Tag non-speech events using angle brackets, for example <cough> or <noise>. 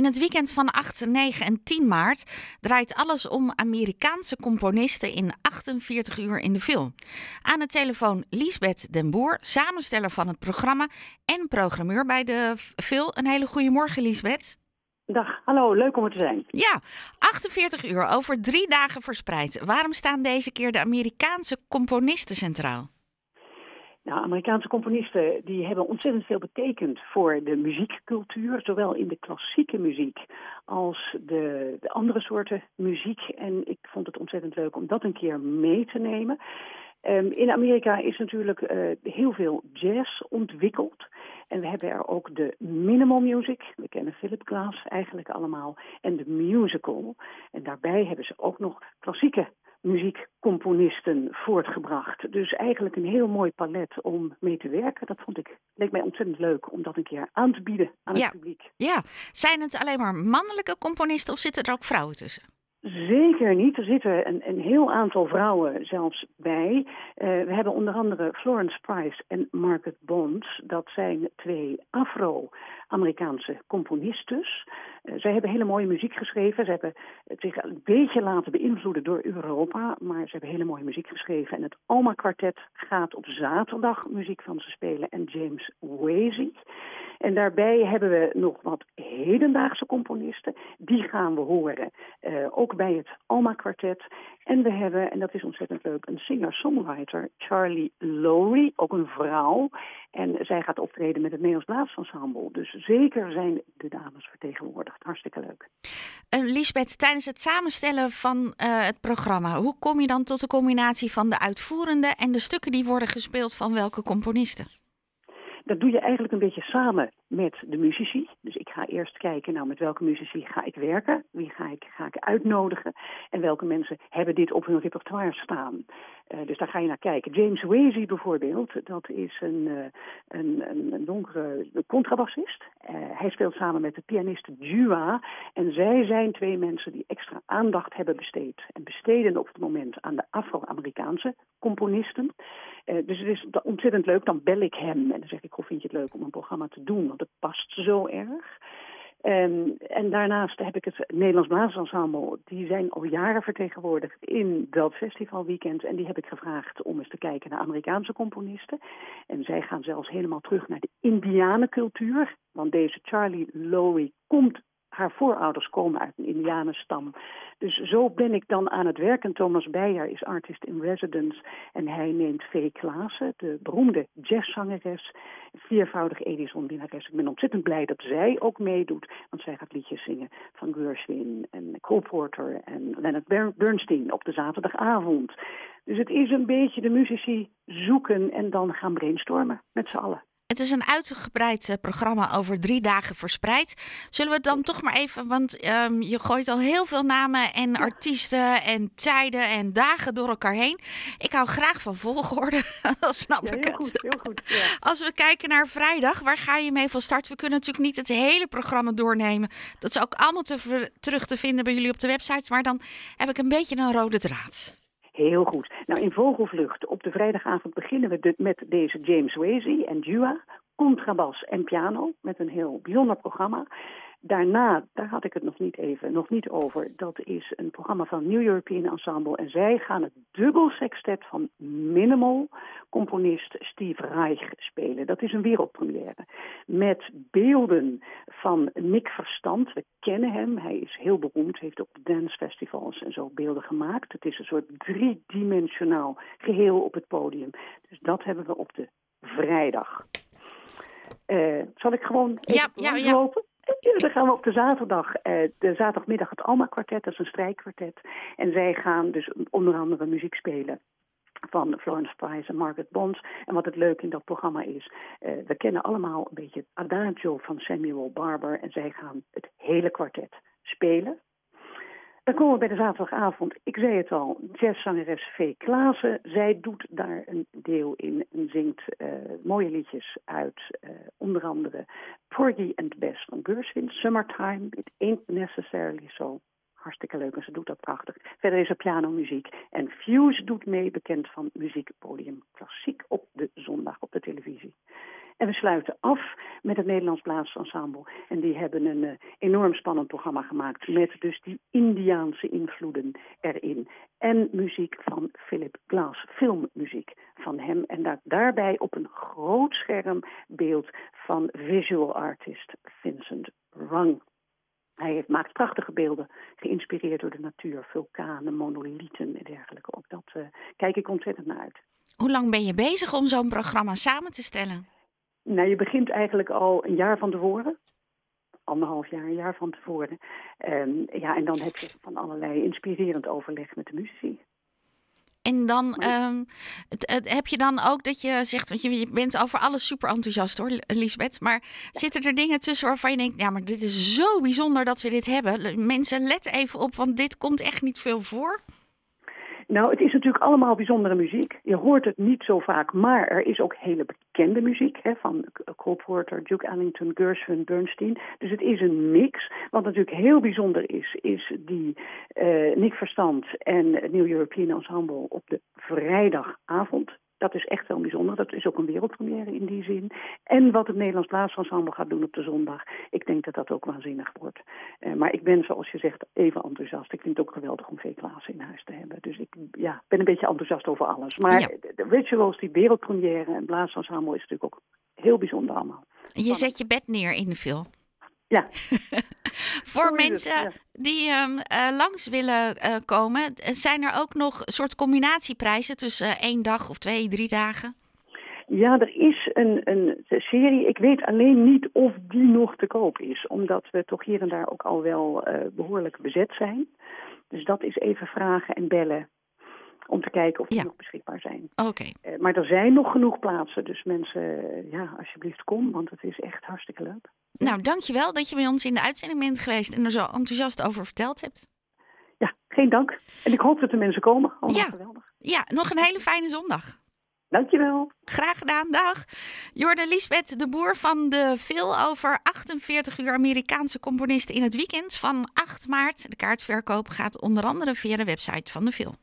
In het weekend van 8, 9 en 10 maart draait alles om Amerikaanse componisten in 48 uur in de film. Aan de telefoon Liesbeth Den Boer, samensteller van het programma en programmeur bij de film. Een hele goede morgen, Liesbeth. Dag, hallo, leuk om er te zijn. Ja, 48 uur over drie dagen verspreid. Waarom staan deze keer de Amerikaanse componisten centraal? Nou, Amerikaanse componisten die hebben ontzettend veel betekend voor de muziekcultuur, zowel in de klassieke muziek als de, de andere soorten muziek. En ik vond het ontzettend leuk om dat een keer mee te nemen. Um, in Amerika is natuurlijk uh, heel veel jazz ontwikkeld. En we hebben er ook de minimal music. We kennen Philip Glass eigenlijk allemaal. En de musical. En daarbij hebben ze ook nog klassieke muziekcomponisten voortgebracht. Dus eigenlijk een heel mooi palet om mee te werken. Dat vond ik, leek mij ontzettend leuk om dat een keer aan te bieden aan het publiek. Ja, zijn het alleen maar mannelijke componisten of zitten er ook vrouwen tussen? Zeker niet. Er zitten een, een heel aantal vrouwen zelfs bij. Uh, we hebben onder andere Florence Price en Margaret Bonds. Dat zijn twee Afro-Amerikaanse componistes. Uh, zij hebben hele mooie muziek geschreven. Ze hebben zich een beetje laten beïnvloeden door Europa. Maar ze hebben hele mooie muziek geschreven. En het Alma Quartet gaat op zaterdag muziek van ze spelen. En James Wazy. En daarbij hebben we nog wat hedendaagse componisten. Die gaan we horen. Uh, ook bij het Alma Quartet. En we hebben, en dat is ontzettend leuk, een singer-songwriter, Charlie Lowry, ook een vrouw. En zij gaat optreden met het Nederlands Blaasensemble. Dus zeker zijn de dames vertegenwoordigd. Hartstikke leuk. Uh, Lisbeth, tijdens het samenstellen van uh, het programma, hoe kom je dan tot de combinatie van de uitvoerende en de stukken die worden gespeeld van welke componisten? Dat doe je eigenlijk een beetje samen met de muzici. Dus ik ga eerst kijken, nou met welke muzici ga ik werken? Wie ga ik, ga ik uitnodigen? En welke mensen hebben dit op hun repertoire staan? Uh, dus daar ga je naar kijken. James Wazy bijvoorbeeld, dat is een, uh, een, een, een, donkere contrabassist. Uh, hij speelt samen met de pianist Jua. En zij zijn twee mensen die extra aandacht hebben besteed. En besteden op het moment aan de Afro-Amerikaanse componisten. Dus het is ontzettend leuk. Dan bel ik hem en dan zeg ik, hoe vind je het leuk om een programma te doen? Want het past zo erg. En, en daarnaast heb ik het Nederlands Blaasensemble. Die zijn al jaren vertegenwoordigd in dat festivalweekend. En die heb ik gevraagd om eens te kijken naar Amerikaanse componisten. En zij gaan zelfs helemaal terug naar de Indianencultuur. Want deze Charlie Lowry komt haar voorouders komen uit een indianenstam. Dus zo ben ik dan aan het werken. Thomas Beyer is artist in residence en hij neemt V. Klaassen, de beroemde jazzzangeres, viervoudig Edison-winnares. Ik ben ontzettend blij dat zij ook meedoet, want zij gaat liedjes zingen van Gershwin en Cole Porter en Leonard Bernstein op de zaterdagavond. Dus het is een beetje de muzici zoeken en dan gaan brainstormen met z'n allen. Het is een uitgebreid uh, programma over drie dagen verspreid. Zullen we het dan toch maar even, want um, je gooit al heel veel namen en artiesten en tijden en dagen door elkaar heen. Ik hou graag van volgorde, <laughs> dat snap ja, ik heel het. Goed, heel goed, ja. Als we kijken naar vrijdag, waar ga je mee van start? We kunnen natuurlijk niet het hele programma doornemen. Dat is ook allemaal te terug te vinden bij jullie op de website, maar dan heb ik een beetje een rode draad. Heel goed. Nou, in vogelvlucht op de vrijdagavond beginnen we met deze James Wazy en Dua, contrabas en piano, met een heel bijzonder programma. Daarna, daar had ik het nog niet even, nog niet over, dat is een programma van New European Ensemble. En zij gaan het dubbelsextet van minimal componist Steve Reich spelen. Dat is een wereldpremière. Met beelden van Nick Verstand. We kennen hem, hij is heel beroemd, heeft op dancefestivals en zo beelden gemaakt. Het is een soort driedimensionaal geheel op het podium. Dus dat hebben we op de vrijdag. Uh, zal ik gewoon even ja, ja, ja. lopen? Ja, dan gaan we op de zaterdag, uh, de zaterdagmiddag het Alma Quartet, dat is een strijkkwartet. En zij gaan dus onder andere muziek spelen van Florence Price en Margaret Bonds. En wat het leuke in dat programma is, uh, we kennen allemaal een beetje het Adagio van Samuel Barber. En zij gaan het hele kwartet spelen. Dan komen we bij de zaterdagavond. Ik zei het al, jazzzangeres V. Klaassen. Zij doet daar een deel in en zingt uh, mooie liedjes uit. Uh, onder andere Porgy and Bess van Gershwin. Summertime, It Ain't Necessarily So. Hartstikke leuk en ze doet dat prachtig. Verder is er pianomuziek. En Fuse doet mee, bekend van muziekpodium Klassiek op de zondag op de televisie. En we sluiten af met het Nederlands Blaasensemble. En die hebben een uh, enorm spannend programma gemaakt met dus die Indiaanse invloeden erin. En muziek van Philip Glass, filmmuziek van hem. En daar, daarbij op een groot scherm beeld van visual artist Vincent Rung. Hij heeft, maakt prachtige beelden, geïnspireerd door de natuur, vulkanen, monolieten en dergelijke. Ook dat uh, kijk ik ontzettend naar uit. Hoe lang ben je bezig om zo'n programma samen te stellen? Nou, je begint eigenlijk al een jaar van tevoren. Anderhalf jaar, een jaar van tevoren. Um, ja, en dan heb je van allerlei inspirerend overleg met de muzici. En dan um, het, het, heb je dan ook dat je zegt, want je, je, bent over alles super enthousiast hoor, Lisbeth. Maar zitten er dingen tussen waarvan je denkt, ja, maar dit is zo bijzonder dat we dit hebben. Mensen, let even op, want dit komt echt niet veel voor. Nou, het is natuurlijk allemaal bijzondere muziek. Je hoort het niet zo vaak, maar er is ook hele bekende muziek hè, van Cole Porter, Duke Ellington, Gershwin, Bernstein. Dus het is een mix. Wat natuurlijk heel bijzonder is, is die uh, Nick Verstand en het New European Ensemble op de vrijdagavond. Dat is echt wel bijzonder. Dat is ook een wereldpremière in die zin. En wat het Nederlands Blaasensemble gaat doen op de zondag. Ik denk dat dat ook waanzinnig wordt. Uh, maar ik ben, zoals je zegt, even enthousiast. Ik vind het ook geweldig om V. Klaassen in huis te hebben. Dus ik ja, ben een beetje enthousiast over alles. Maar ja. de Rituals, die wereldpremière en Blaasensemble is natuurlijk ook heel bijzonder allemaal. Je zet je bed neer in de film. Ja. <laughs> <laughs> Voor mensen ja. Die um, uh, langs willen uh, komen, zijn er ook nog soort combinatieprijzen tussen één dag of twee, drie dagen? Ja, er is een, een serie. Ik weet alleen niet of die nog te koop is. Omdat we toch hier en daar ook al wel behoorlijk bezet zijn. Dus dat is even vragen en bellen om te kijken of die ja. nog beschikbaar zijn. Oké. Uh, maar er zijn nog genoeg plaatsen, dus mensen, ja, alsjeblieft kom, want het is echt hartstikke leuk. Nou, dankjewel dat je bij ons in de uitzending bent geweest en er zo enthousiast over verteld hebt. Ja, geen dank. En ik hoop dat de mensen komen. Allemaal ja. geweldig. Ja, nog een hele fijne zondag. Dankjewel. Graag gedaan, dag. Jorde Lisbeth de Boer van de Veel over 48 uur Amerikaanse componisten in het weekend van 8 maart. De kaartverkoop gaat onder andere via de website van de Veel.